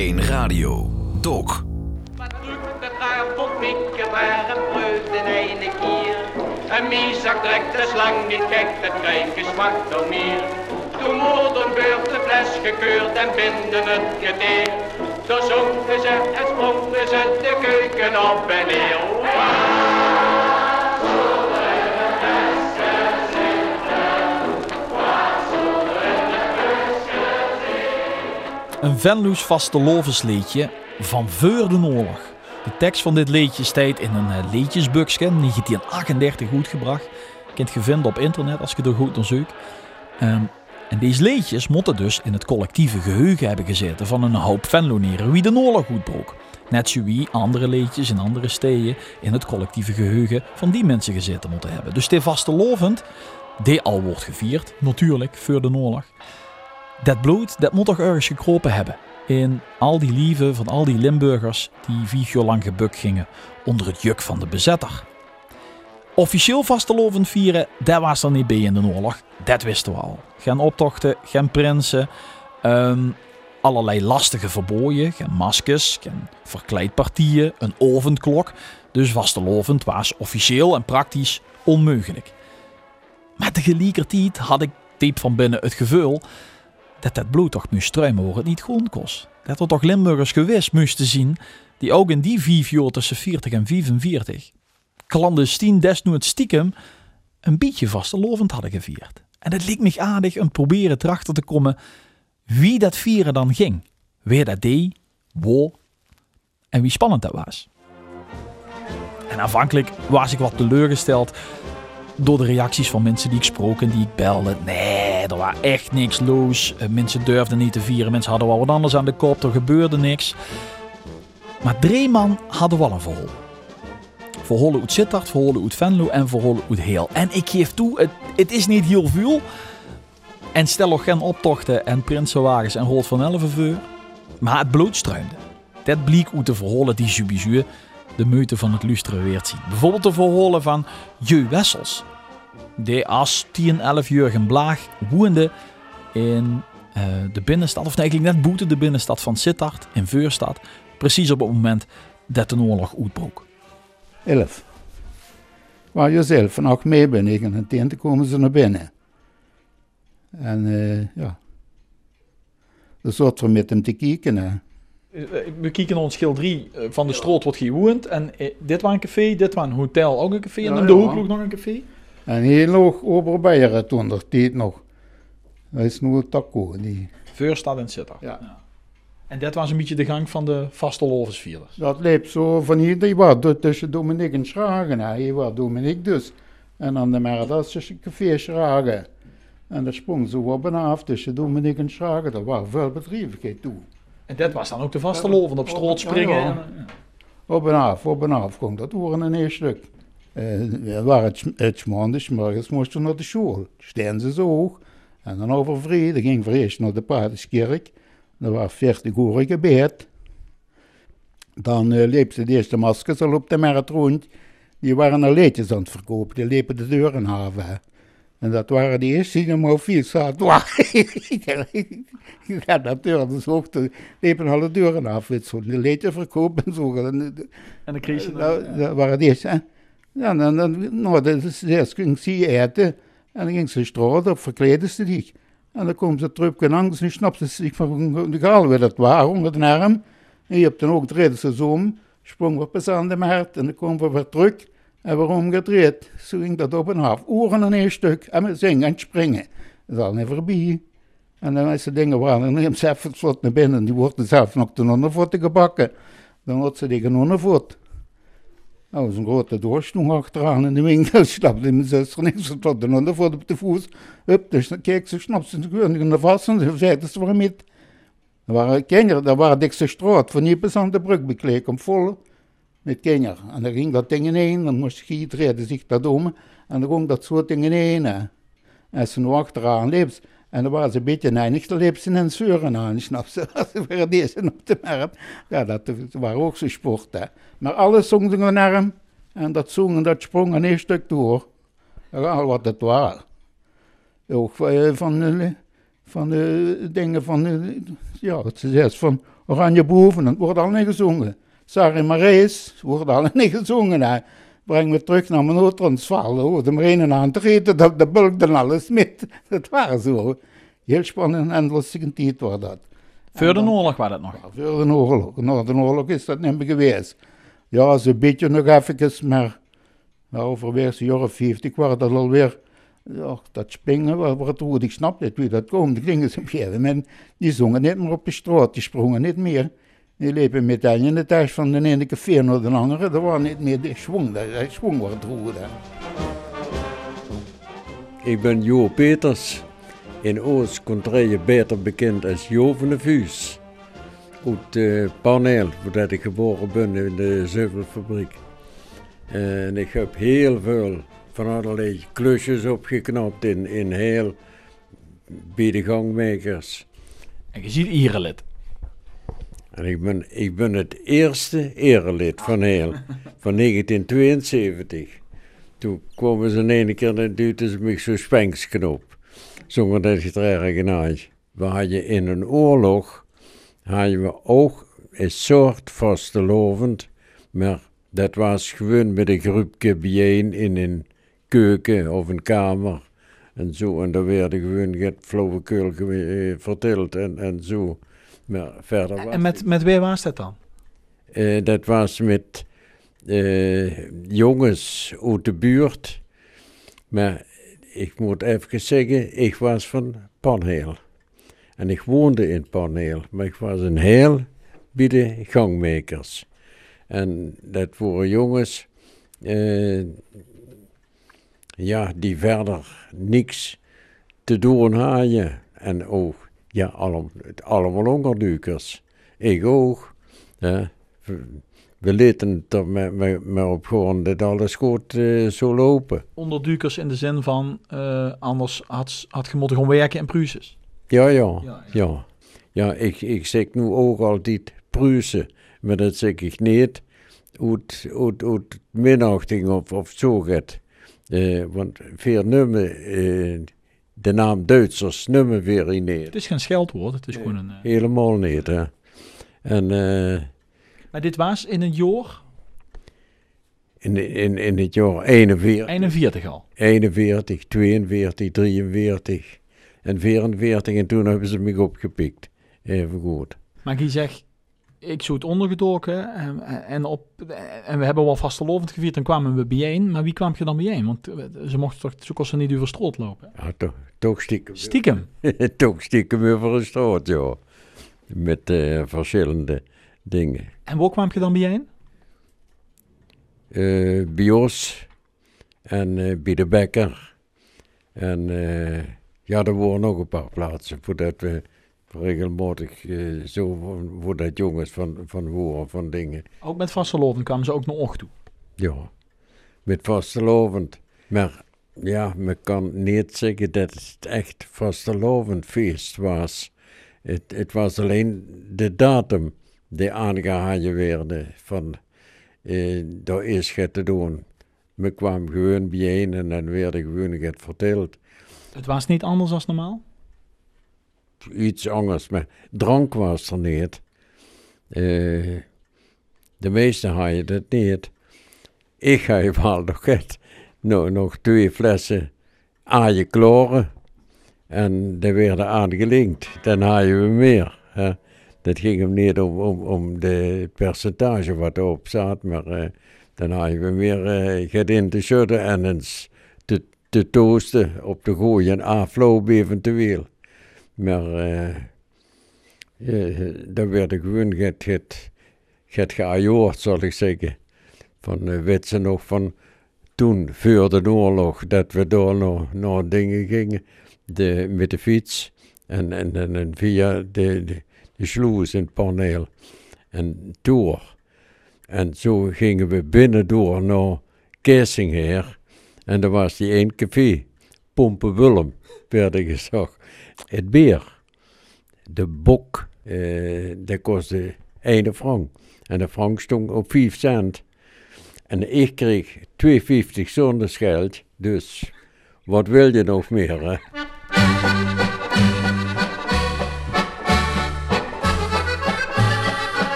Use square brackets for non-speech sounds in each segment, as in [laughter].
1 Radio. Dok. Wat doet de gaarpotmikke waar een vreugde in ene kier? Een miezak trekt de slang niet gek, het krijgen zwart al meer. Toen moorden beurt de fles gekeurd en binden het gedeer. Toen zongen ze en sprongen ze de keuken op en neer. Een Venloes vastelovensliedje van voor de oorlog. De tekst van dit liedje staat in een uh, liedjesboekje, 1938 goedgebracht. Je kunt je vinden op internet als je er goed naar zoekt. Ehm, en deze liedjes moeten dus in het collectieve geheugen hebben gezeten van een hoop Venloneren wie de oorlog goed broek. Net zoals andere liedjes in andere steden in het collectieve geheugen van die mensen gezeten moeten hebben. Dus dit vastelovend, die al wordt gevierd, natuurlijk, voor de oorlog. Dat bloed, dat moet toch ergens gekropen hebben. In al die lieven van al die Limburgers die vier jaar lang gebukt gingen onder het juk van de bezetter. Officieel vastelovend vieren, dat was er niet bij in de oorlog. Dat wisten we al. Geen optochten, geen prinsen, ehm, allerlei lastige verboden, geen maskers, geen verkleedpartieën, een ovendklok. Dus vastelovend was officieel en praktisch onmogelijk. Maar tegelijkertijd had ik diep van binnen het gevoel dat dat bloed toch moest struimen waar het niet gewoon kost. Dat er toch Limburgers geweest moesten zien die ook in die jaar tussen 40 en 45 clandestien desnoods stiekem een beetje vastelovend hadden gevierd. En het leek me aardig om proberen erachter te komen wie dat vieren dan ging. Wie dat deed, waar en wie spannend dat was. En aanvankelijk was ik wat teleurgesteld door de reacties van mensen die ik sprak en die ik belde. Nee, er was echt niks los. Eh, Mensen durfden niet te vieren. Mensen hadden wel wat anders aan de kop. Er gebeurde niks. Maar drie man hadden wel een verhaal. Verholen uit Sittard, verholen uit Venlo en verholen uit Heel. En ik geef toe, het, het is niet heel veel. En stel nog geen optochten en prinsenwagens en Rood van Elvenveur. Maar het bloed struimde. Dat bleek uit de verholen die subiezuur de meute van het lustre weer zien. Bijvoorbeeld de verholen van Je Wessels. Die als 10, 11 jurgen Blaag woonde in eh, de binnenstad, of nee, eigenlijk net boete de binnenstad van Sittard in Veurstad. Precies op het moment dat de oorlog uitbrook. 11. Waar je zelf en ook mee ben ik en ten komen ze naar binnen. En eh, ja, dan zat we met hem te kijken. Hè. Eh, We kijken naar een schilderie eh, van de stroot wordt gewoond. En dit was een café, dit was een hotel, ook een café. En Ja, in de ja. hoek nog een café. En heel hoog over Beieren toen, dat tijd nog. Dat is nu Taco. Die. Veurstad en Sittard. Ja. En dit was een beetje de gang van de vastelovensvierders. Dat liep zo van hier, die was dus tussen Dominique en Schragen. Hier was Dominique dus. En dan de mer, dat is tussen café Schragen. En daar sprong zo op en af tussen Dominique en Schragen. Dat was veel bedrijvigheid toe. En dit was dan ook de vasteloven, op stroot springen. Ja, ja. en- Op en af, op en af komt dat horen een heel stuk. Eh, we waren het, het maandags, morgens moesten we naar de school. Staan ze zo hoog. En dan over vrede ging eerst naar de Paardenskerk. Dat was 40 uur gebed. Dan uh, liep ze de eerste maskers al op de markt rond. Die waren al leedjes aan het verkopen. Die liepen de deuren af. hè. En dat waren de eerste die hem op vier zaten. ja, deur, dus ook de, liepen alle deuren af. De leedje verkopen en zo. En, dan kreeg ze dat, dat waren de eerste. Hè. Ja, dan, dan, nou, dat is, eerst ging ze eten. En dan ging ze straat op, verkleden ze zich. En dan komen ze terug en langs en snapten ze zich van de gaal weer dat waar onder de arm. En je hebt dan ook draaiden ze zo om, sprong we pas aan de markt en dan komen we weer terug. En we omgedraaid. Zo ging dat op en af. Oren en een stuk. En we zingen en springen. Dat is al niet voorbij. En dan als ze dingen waren, dan neemt ze even het slot naar binnen. Die worden zelf nog ten ondervoeten gebakken. Dan had ze tegen ondervoet. Nou, was een grote doorsnoeg achteraan in de winkel. Stapte mijn zuster tot de ondervoet op de voet. Hup, dus dan keek ze, snapte ze de vast en ze zei dat ze waren met. Er waren kinderen, daar waren dikste straat, van bis aan de brug bekleed, om vol met kinderen. En dan ging dat ding ineen, dan moest je iedereen zich dat om. En dan ging dat soort ding ineen. En ze nu achteraan liep. En dan waren ze een beetje neinig, dan liep ze een zeuren aan, snap je? [laughs] Ze waren deze op de markt. Ja, dat waren ook zo sport, hè. Maar alles zongen ze naar hem. En dat zongen, dat sprong een stuk door. Ja, wat het was. Ook eh, van, eh, van de dingen van, eh, ja, het is van Oranje Boven, het wordt al niet gezongen. Sarah Marais wordt al [laughs] niet gezongen. Hè. Breng me terug naar mijn Noord-Transvaal, hoor, de marine aan te eten, dat de bulk dan alles [laughs] met. Dat was zo. Heel spannend en lustige tijd was dat. Voor de oorlog was dat nog. Ja, voor de oorlog. Na de oorlog is dat niet meer geweest. Ja, zo'n beetje nog even, maar nou, jaar of 50 was dat alweer. Ja, dat springen, wat, wat goed, ik snap niet wie dat komt. Die gingen ze op een gegeven moment, die zongen niet meer op de straat, die sprongen niet meer. Die liepen meteen in de tas van de ene café naar de andere. Er was niet meer de schwung, de schwung wordt goed. hè. Ik ben Jo Peters, in Oost Contraille beter bekend als Jo van de Vuus. Uit uh, Parneel, waar ik geboren ben in de zuivelfabriek. En ik heb heel veel van allerlei klusjes opgeknapt in, in heel bij de gangmakers. En je ziet Ierelid. En ik ben, ik ben het eerste erelid van heel, van 1972. Toen kwamen ze in ene keer en duwden ze me zo'n spanksknop. Zonder dat je het erg We hadden in een oorlog, hadden we ook een soort vastelovend, maar dat was gewoon met een groepje bijeen in een keuken of een kamer. En zo, en daar werden gewoon flauwekul eh, verteld en, en zo. Maar verder was En met, met wie was dat dan? eh, dat was met eh, jongens uit de buurt. Maar ik moet even zeggen, ik was van Panheel. En ik woonde in Panheel, maar ik was een heel bij de gangmakers. En dat waren jongens, eh, ja, die verder niks te doen hadden. En ook, ja, allem, allemaal onderdukers. Ik ook. Ja. We lieten er maar, maar, maar op gewoon dat alles goed eh, zou lopen. Onderdukers in de zin van, eh, anders had, had je moeten gaan werken in Pruises. Ja, ja, Ja, ja. Ja, ik, ik zeg nu ook altijd Pruisen, maar dat zeg ik niet uit, uit, uit minachting of, of zo gaat. Eh, want veel nummer, de naam Duitsers nummer weer in Het is geen scheldwoord, het is gewoon een... eh, Helemaal niet, hè. En eh, Maar dit was in een jaar in, in, in het jaar 41, 41 al. 41, 42, 43 en 44 en toen hebben ze me opgepikt. Even goed. Maar je zegt, ik zou het ondergedoken en, en, op, en we hebben wel vastelovend gevierd en kwamen we bijeen. Maar wie kwam je dan bijeen? Want eh, ze mochten toch zo kosten niet over straat lopen. Ja, toch, toch stiekem. Stiekem. [laughs] toch stiekem over een straat, ja. Met eh, verschillende dingen. En waar kwam je dan bijeen? Eh bij ons en eh, bij de Bekker. En eh, ja, er waren nog een paar plaatsen voordat we regelmatig eh, zo voor, dat jongens van, van horen van dingen. Ook met vastelovend kwamen ze ook naar ocht toe. Ja, met vastelovend. Maar ja, men kan niet zeggen dat het echt vastelovend feest was. Het, het was alleen de datum die aangehouden werd van eh, daar is het te doen. Men kwam gewoon bijeen en dan werd er gewoon het verteld. Het was niet anders dan normaal. Iets anders, maar drank was er niet. Eh, de meesten hadden dat niet. Ik heb wel nog, het, nog, nog twee flessen aaien kloren. En die werden aangelinkt. Dan hadden we meer. Hè. Dat ging hem niet om, om, om de percentage wat erop zat, maar eh, dan hadden we meer eh het in te schudden en eens te, te toosten op te gooien en afloop eventueel. Maar eh eh, dan werd ik gewoon geajoord, zal ik zeggen. Van uh, weet ze nog van toen, voor de oorlog, dat we door naar, naar dingen gingen de, met de fiets en, en, en, via de, de, de sluis in het paneel en door. En zo gingen we binnendoor naar Kersingheer en daar was die één café, Pompen Willem, werd er gezegd. Het beer, de bok, eh, dat kostte 1 frank. En de frank stond op 5 cent. En ik kreeg 2,50 zonder geld. Dus wat wil je nog meer?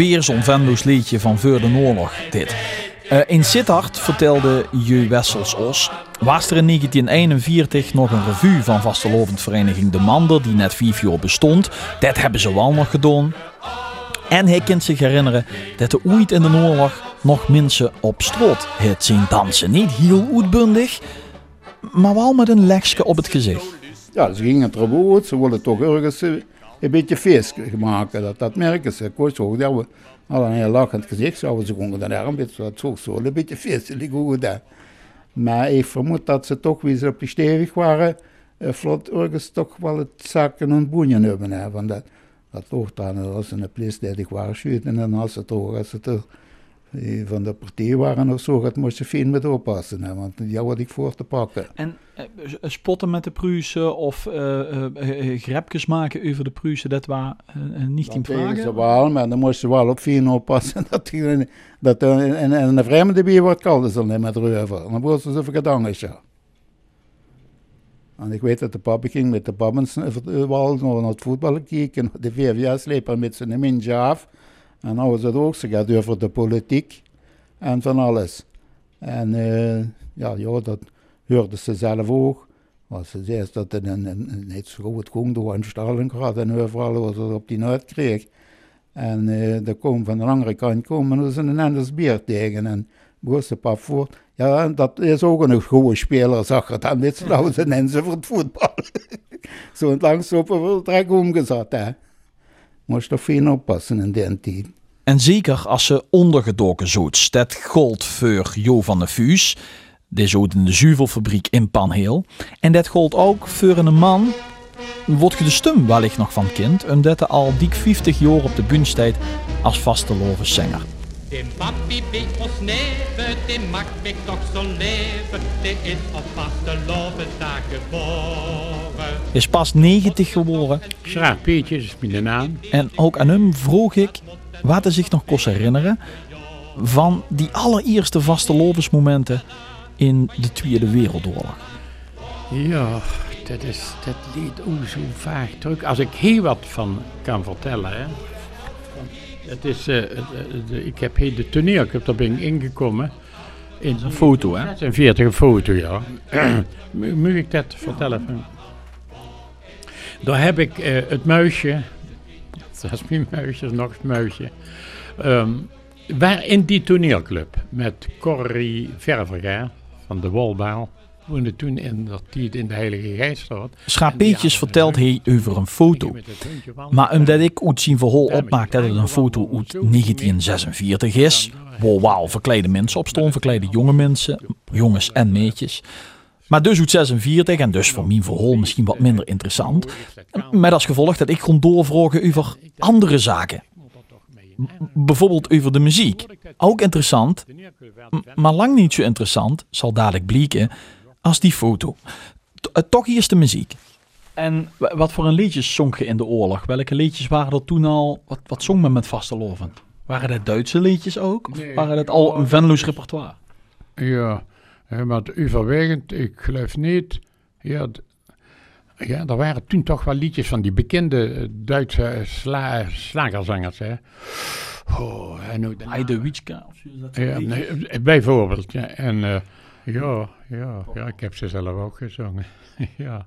Weer zo'n Venlo's liedje van voor de oorlog, dit. Eh, in Sittard vertelde Je Wessels Os, was er in 1941 nog een revue van vastelovend vereniging De Mander, die net vijf jaar bestond. Dat hebben ze wel nog gedaan. En hij kan zich herinneren dat er ooit in de oorlog nog mensen op straat het zien dansen. Niet heel uitbundig, maar wel met een lekje op het gezicht. Ja, ze gingen uit, ze wilden toch ergens eh, een beetje feest maken. Dat, dat merken ze. Was ook dat hadden een heel lachend gezicht, zouden ze gewoon daar een beetje, dat zo, zo een beetje feestelijk goed daar. Maar ik vermoed dat ze toch, wie ze op die stevig waren, eh, vlot ergens toch wel het zakken en boeien hebben. Hè, van dat, dat lag dan als een place dat ik waarschuwt en dan als het ook, als er eh, van de partij waren of zo, dat moest je veel met oppassen. Hè, want die had ik voor te pakken. En eh, spotten met de Pruisen of eh, eh, eh, grapjes maken over de Pruisen, dat was eh, eh, niet in Dat deden ze vragen? wel, maar dan moest je wel op vier oppassen [laughs] dat, die, dat er een, vreemde bij wordt kalde zal niet met reuver. Dan wordt ze even gedangen, ja. En ik weet dat de papa ging met de pabbens wel naar het voetbal kijken, de VVS-sleper met zijn mintje af. En nou was het ook, ze gaat over de politiek en van alles. En eh, ja, ja, dat hoorde ze zelf ook. Want ze zei dat het een, een, niet zo goed ging door een Stalingrad en overal was het op die nood kreeg. En eh er kwam van de andere kant komen er een anders bier tegen en moest de pap voor. Ja, dat is ook een goede speler, zag je dan met z'n zijn mensen voor het voetbal. [laughs] Zo'n langs op een trek omgezet, hè. Moest toch veel oppassen in die tijd. En zeker als ze ondergedoken zoets. Dat gold voor Jo van de Vuus. Die zoot in de zuivelfabriek in Panheel. En dat gold ook voor een man. Wordt je de stum wellicht nog van kind. Omdat hij al dik 50 jaar op de bühne staat als vaste zanger. De papi bij ons neven, die maakt mij toch zo leven. Die is op vaste dag geboren. Is pas 90 geworden. Schraap Pietje is mijn naam. En ook aan hem vroeg ik wat hij zich nog kon herinneren van die allereerste vaste lovensmomenten in de Tweede Wereldoorlog. Ja, dat, is, dat liet ook zo vaag terug. Als ik hier wat van kan vertellen. Hè. Het is, eh, eh, de- ik heb hier de toneelclub, daar ben ik ingekomen. In Een foto, hè? 46 een foto, ja. [clears throat] Mo- Moet ik dat vertellen? van? Daar heb ik eh, het muisje, dat is mijn muisje, is nog het muisje. Ehm, waar in die toneelclub met Corrie Ververga van de Wolbaal. Woonde toen in dat tijd in de Heilige Geeststraat. Schapeetjes vertelt hij over een foto. Maar omdat ik uit zijn verhaal opmaak dat het een foto uit 1946 is, waar wauw verklede mensen op stonden, verklede jonge mensen, jongens en meisjes. Maar dus uit 46 en dus voor mijn verhaal misschien wat minder interessant. Met als gevolg dat ik gewoon doorvragen over andere zaken. B- Bijvoorbeeld over de muziek. Ook interessant, maar lang niet zo interessant, zal dadelijk blijken, als die foto. T- eh, toch eerst de muziek. En wa- wat voor een liedjes zong je in de oorlog? Welke liedjes waren er toen al? Wat, wat zong men met vasteloven? Waren dat Duitse liedjes ook? Of Nee, waren dat al een Venlo's repertoire? Ja, maar overwegend, ik geloof niet. Ja, er waren toen toch wel liedjes van die bekende eh, Duitse eh, sla, slagerzangers. Hè. Oh, en ook of zo ja, nee, eh, bijvoorbeeld. Ja, en ja, ja, ja, ik heb ze zelf ook gezongen. [laughs] ja.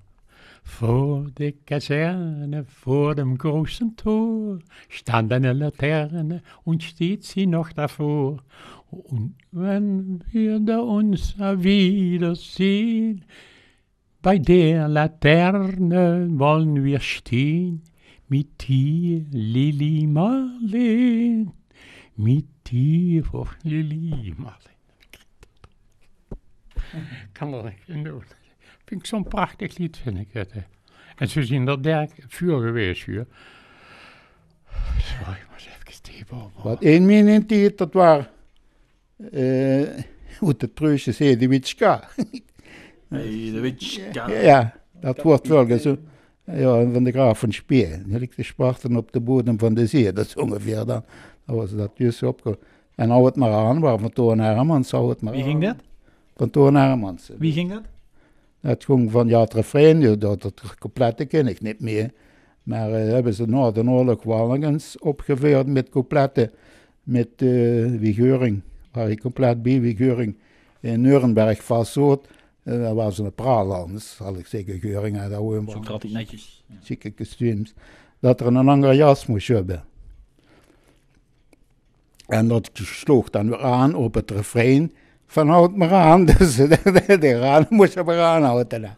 Voor de Kaserne, vor dem großen Tor, stand eine Laterne und steht sie noch davor. Und wenn wir da uns wiedersehen, bei der Laterne wollen wir stehen, mit dir, Lili Marleen, mit dir, oh, Lili Marleen. Kan er niet doen. Vind ik zo'n prachtig lied, vind ik het. hè. En zo zien er derg vuur geweest hier. Sorry, ik moet even steven Wat één min in tijd, dat was eh hoe het Pruisje zei, die Witschka. Heidewitzka. [laughs] Ja, dat wordt wel gezongen. Ja, van de graaf van Speer. Die ligt de Sparten op de bodem van de zee. Dat is ongeveer dan. Dan was dat juist opge... En hou het maar aan, waar van Toon Hermans hou het maar Wie aan. ging dat? Van Toon Hermans. Wie ging dat? Het ging van ja, het refrein, dat, dat complete ken ik niet meer. Maar eh, hebben ze na de oorlog wel eens opgeveerd met coupletten met eh Wie Geuring. Waar ik compleet bij Wie Geuring in Nuremberg vastzoot. Uh, dat was een praal anders, zal ik zeggen. Geuring had ook Zo hij netjes. Ja. chique kostuums. Dat er een andere jas moest hebben. En dat sloeg dan weer aan op het refrein van houd maar aan. [laughs] Dus de, de raad moest je maar aanhouden.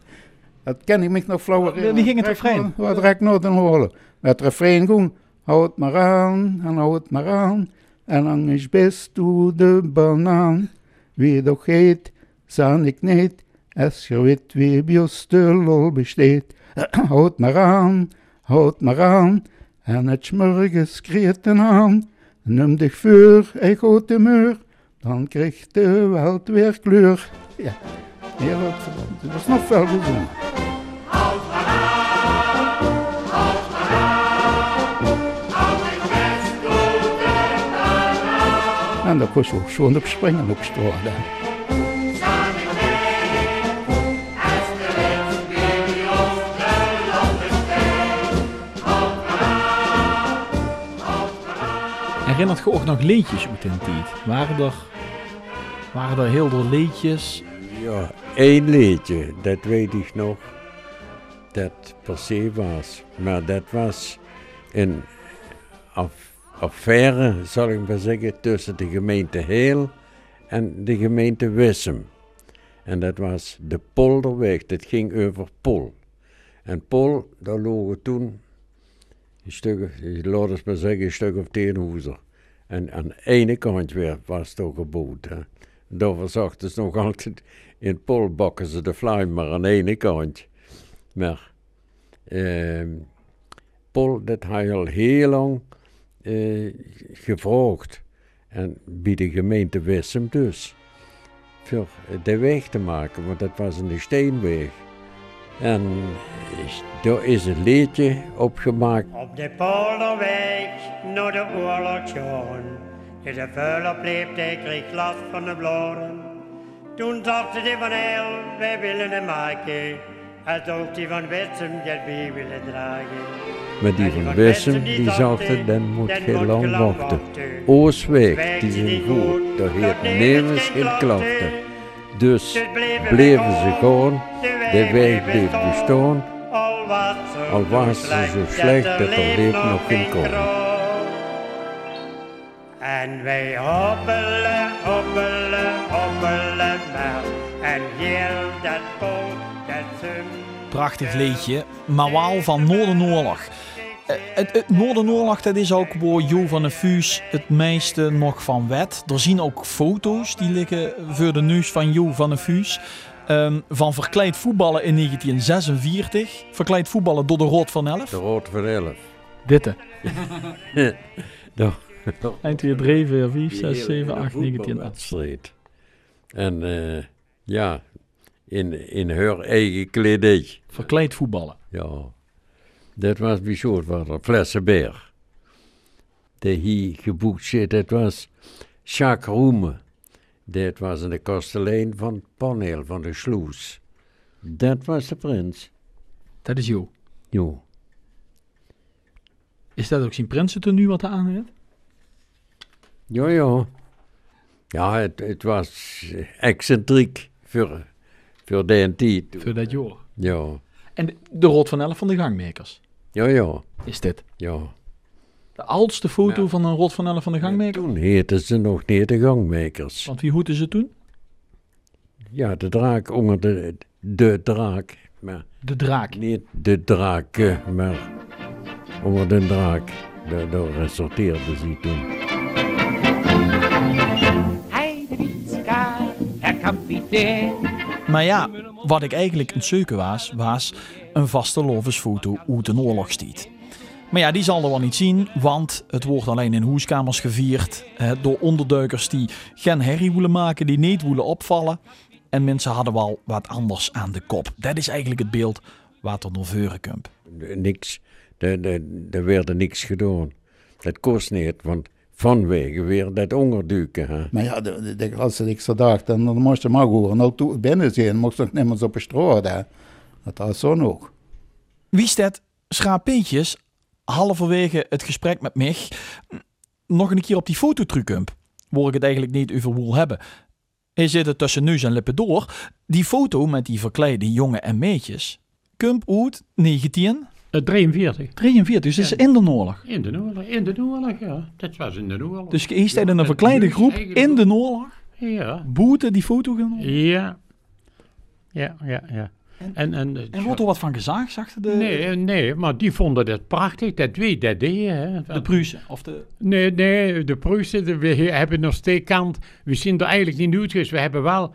Dat ken ik me nog flauw wie ging het refrein? Wat rek nooit een horen. Het refrein ging, houd maar aan en houd maar aan. En lang is best toe de banaan. Wie doch heet, zan ik niet. Als je weet wie lol besteedt. [clears throat] houd maar aan, houd maar aan. En het smorgens kreet aan. Neem dich voor, ik houd de muur. Dan krijgt de weld weer kleur. Ja, verdomd. Het was nog veel gezongen. En dan kon je ook gewoon op springen op. Herinnert je ook nog leedjes uit tijd? Waren er, er heel veel leedjes? Ja, één liedje, dat weet ik nog, dat per se was. Maar dat was een aff- affaire, zal ik maar zeggen, tussen de gemeente Heel en de gemeente Wissem. En dat was de Polderweg, dat ging over Pol. En Pol, daar logen toen een stuk, laat eens maar zeggen, een stuk of tien. En aan ene kant weer was het ook boot. Hè. Daar zachten ze nog altijd, in Pol bakken ze de fluim maar aan ene kant. Maar ehm Pol, dat je al heel lang eh, gevraagd. En bij de gemeente Wissem dus. Voor de weg te maken, want dat was een steenweg. En daar is een liedje opgemaakt. Op de polderweg naar de oorlogsjoen is de vuile die kreeg last van de bloren. Toen dachten die van heel, wij willen hem maken. Als ook die van Witsum het bij willen dragen. Maar die van Wissem, die zaten, dachten, dan moet moet lang wachten. Oosweg, die zijn goed, daar dat heet neemt nevens geen geen klachten. Dus bleven ze gewoon, de weg bleef bestaan. Al was ze, ze zo slecht dat er leeft nog geen kool. En wij hobbelen, hobbelen, hobbelen maar. En heel dat boot, dat zum. Prachtig leedje, maar wel van Noordenoorlog. Eh, Het, het Noordenoorlog dat is ook waar Jo van de Fuus het meeste nog van wet. Er zien ook foto's die liggen voor de neus van Jo van de Fuus. Ehm, van verkleed voetballen in 1946. Verkleed voetballen door de Rood van Elf. De Rood van Elf. Ditte. Daar- 1, 2, 3, 4, 5, die 6, 7, hele 8, 9, 10, 11. voetbalwedstrijd. En eh, ja, in, in haar eigen kledij. Verkleed voetballen. Ja, dat was bijzonder flessenbeer. Die hier geboekt zit, dat was Jacques Roeme. Dat was een kastelein van het paneel van de Sloes. Dat was de prins. Dat is Jo. Jo. Is dat ook zijn prinsentenue wat hij aan heeft? Ja, ja. Ja, het, het was excentriek voor, voor de tijd. Voor dat jaar. Ja, En de, de Rood van Elf van de gangmakers. ja, ja, Is dit. ja. De oudste foto Ja. van een Rot van Elf van de gangmaker. Toen heten ze nog niet de gangmakers. Want wie hoeten ze toen? Ja, de draak onder de, de draak. Maar De draak. niet de draken, maar onder de draak. Daar, daar resulteerde ze toen. Maar ja, wat ik eigenlijk een zeuken was, was een vaste lovensfoto uit een oorlogstijd. Maar ja, die zal er wel niet zien, want het wordt alleen in hoeskamers gevierd eh, door onderduikers die geen herrie willen maken, die niet willen opvallen. En mensen hadden wel wat anders aan de kop. Dat is eigenlijk het beeld wat er naar voren komt. Niks, er, er, er werd er niks gedaan. Dat kost niet, want vanwege weer dat onderduiken. Hè. Maar ja, de, de, de, als ik zo dacht, dan, dan moest je maar gewoon al toe binnen zijn. Moest niet meer op de straat. Dat was zo nog. Wie is dat halverwege het gesprek met mij, nog een keer op die fototrucump, waar ik het eigenlijk niet over wil hebben. Hij zit er tussen neus en lippen door. Die foto met die verkleide jongen en meisjes, kump uit 19... Eh, 43. 43, dus is in de oorlog. In de oorlog, in de oorlog, ja. Dat was in de oorlog. Dus je staat in een verkleide groep in de oorlog. Ja. Boete die foto genomen. Ja. Ja, ja, ja. En, en, En wordt er wat van gezegd, zag de, Nee, nee, maar die vonden het prachtig. Dat weet dat deed, hè. de Pruisen? Of de... Nee, nee, de Pruisen, we hebben nog steeds kant. We zijn er eigenlijk niet uit geweest. We hebben wel,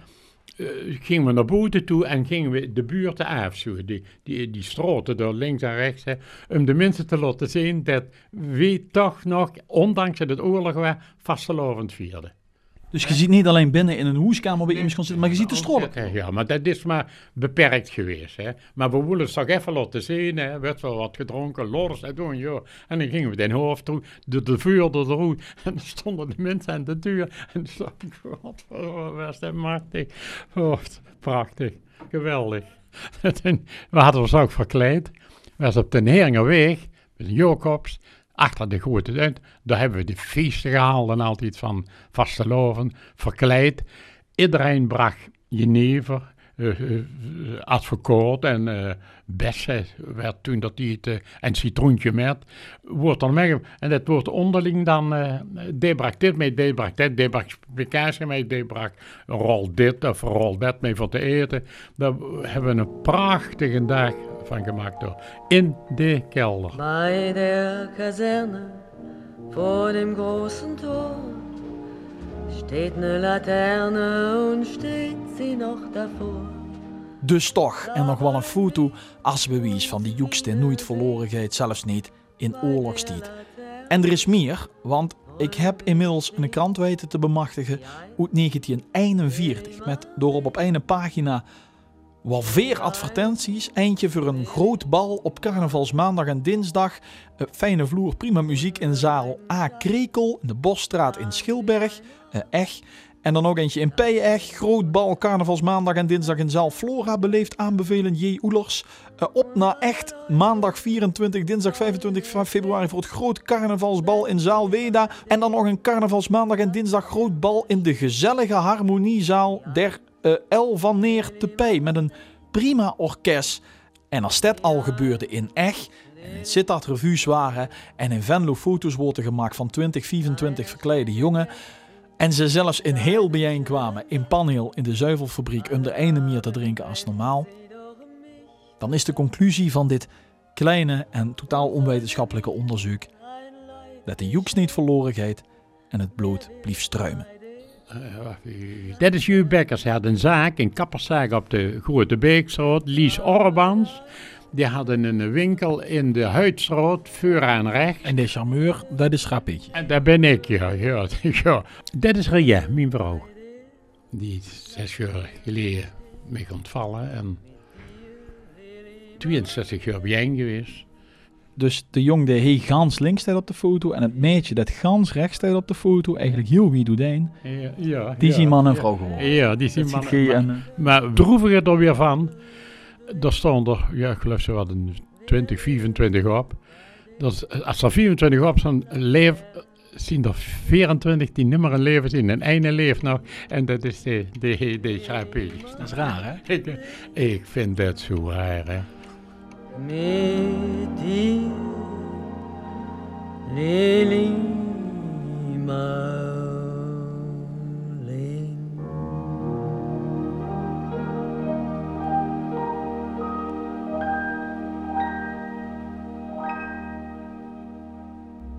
eh, gingen we naar buiten toe en gingen we de buurten afzoeken. Die, die, die straten door links en rechts. Hè, om de mensen te laten zien dat we toch nog, ondanks dat het oorlog was, vastelovend vierden. Dus je ziet niet alleen binnen in een hoeskamer bij iemand kan zitten, maar je ziet de strollen. Ja, maar dat is maar beperkt geweest. Hè. Maar we willen het toch even laten zien. Hè. werd wel wat gedronken, lors en doen, joh. En dan gingen we den hoofd toe, de, de vuur door de roet. [laughs] En dan stonden de mensen aan de deur. En dan zag ik, wat was dat machtig. Oh, prachtig, geweldig. [laughs] We hadden ons ook verkleed. We was op de Heringerweg, met een Jacobs, achter de grote tuin. Daar hebben we de feesten gehaald en altijd van vasteloven, verkleed. Iedereen bracht jenever, eh, advocaat en eh bessen werd toen dat die het, en citroentje met. Wordt dan weg, en dat wordt onderling dan, eh die brak dit mee, die brak dit, die brak spikaasje mee, die brak een rol dit of rol dat mee voor te eten. Daar hebben we een prachtige dag van gemaakt door. In de kelder. Bei der Kaserne vor dem großen Tor steht eine Laterne und steht sie noch davor. Dus toch, en nog wel een foto als bewijs van die joekste nooit verlorenheid, zelfs niet in oorlogstijd. En er is meer, want ik heb inmiddels een krant weten te bemachtigen uit 1941, met doorop op een pagina wel veer advertenties, eentje voor een groot bal op carnavalsmaandag en dinsdag, eh, fijne vloer, prima muziek in zaal A. Krekel, in de Bosstraat in Schilberg, Eg. En dan ook eentje in P-Eg, groot bal, carnavalsmaandag en dinsdag in zaal Flora, beleefd aanbevelen J. Oelers. Eh, op naar echt, maandag 24, dinsdag 25 fe- februari voor het groot carnavalsbal in zaal Weda. En dan nog een carnavalsmaandag en dinsdag groot bal in de gezellige harmoniezaal der eh, L van Neer te Pij. Met een prima orkest. En als dat al gebeurde in Eg, en in Sittard revues waren en in Venlo foto's worden gemaakt van 20, 24 verkleide jongen. En ze zelfs in heel bijeen kwamen in Panheel in de zuivelfabriek om de ene meer te drinken als normaal. Dan is de conclusie van dit kleine en totaal onwetenschappelijke onderzoek dat de joeks niet verloren gaat en het bloed blieft struimen. Dat is Hugh Bekkers. Hij had een zaak, een kapperszaak op de Grote Beekstraat. Lies Orbans. Die hadden een winkel in de Huidstraat, voor aan rechts. En de charmeur, dat is Schapetje. En daar ben ik, ja. [laughs] ja, ja. Dat is Ria, mijn vrouw. Die zes jaar geleden mee ontvallen. En 62 jaar bijeen geweest. Dus de jong die gans links staat op de foto en het meisje dat gans rechts staat op de foto, eigenlijk heel wie doet een, Ja, ja, die ja. zien man en vrouw geworden. Ja, die zien man. ziet geen maar- en, eh, Maar droevig er weer van, daar stond er, ja, ik geloof ze hadden 20, 24 op. Dat, als er 24 op staan, leef, zien er 24 die nummer een leven zien. En ene leeft nog, en dat is de, de, de Sharpie. Dat is raar, hè? Ik, [laughs] ik vind dat zo raar, hè.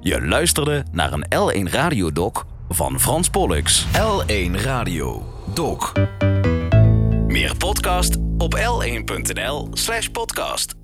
Je luisterde naar een L1 Radiodoc van Frans Pollux. L1 Radio Doc. Meer podcast op l1.nl slash podcast.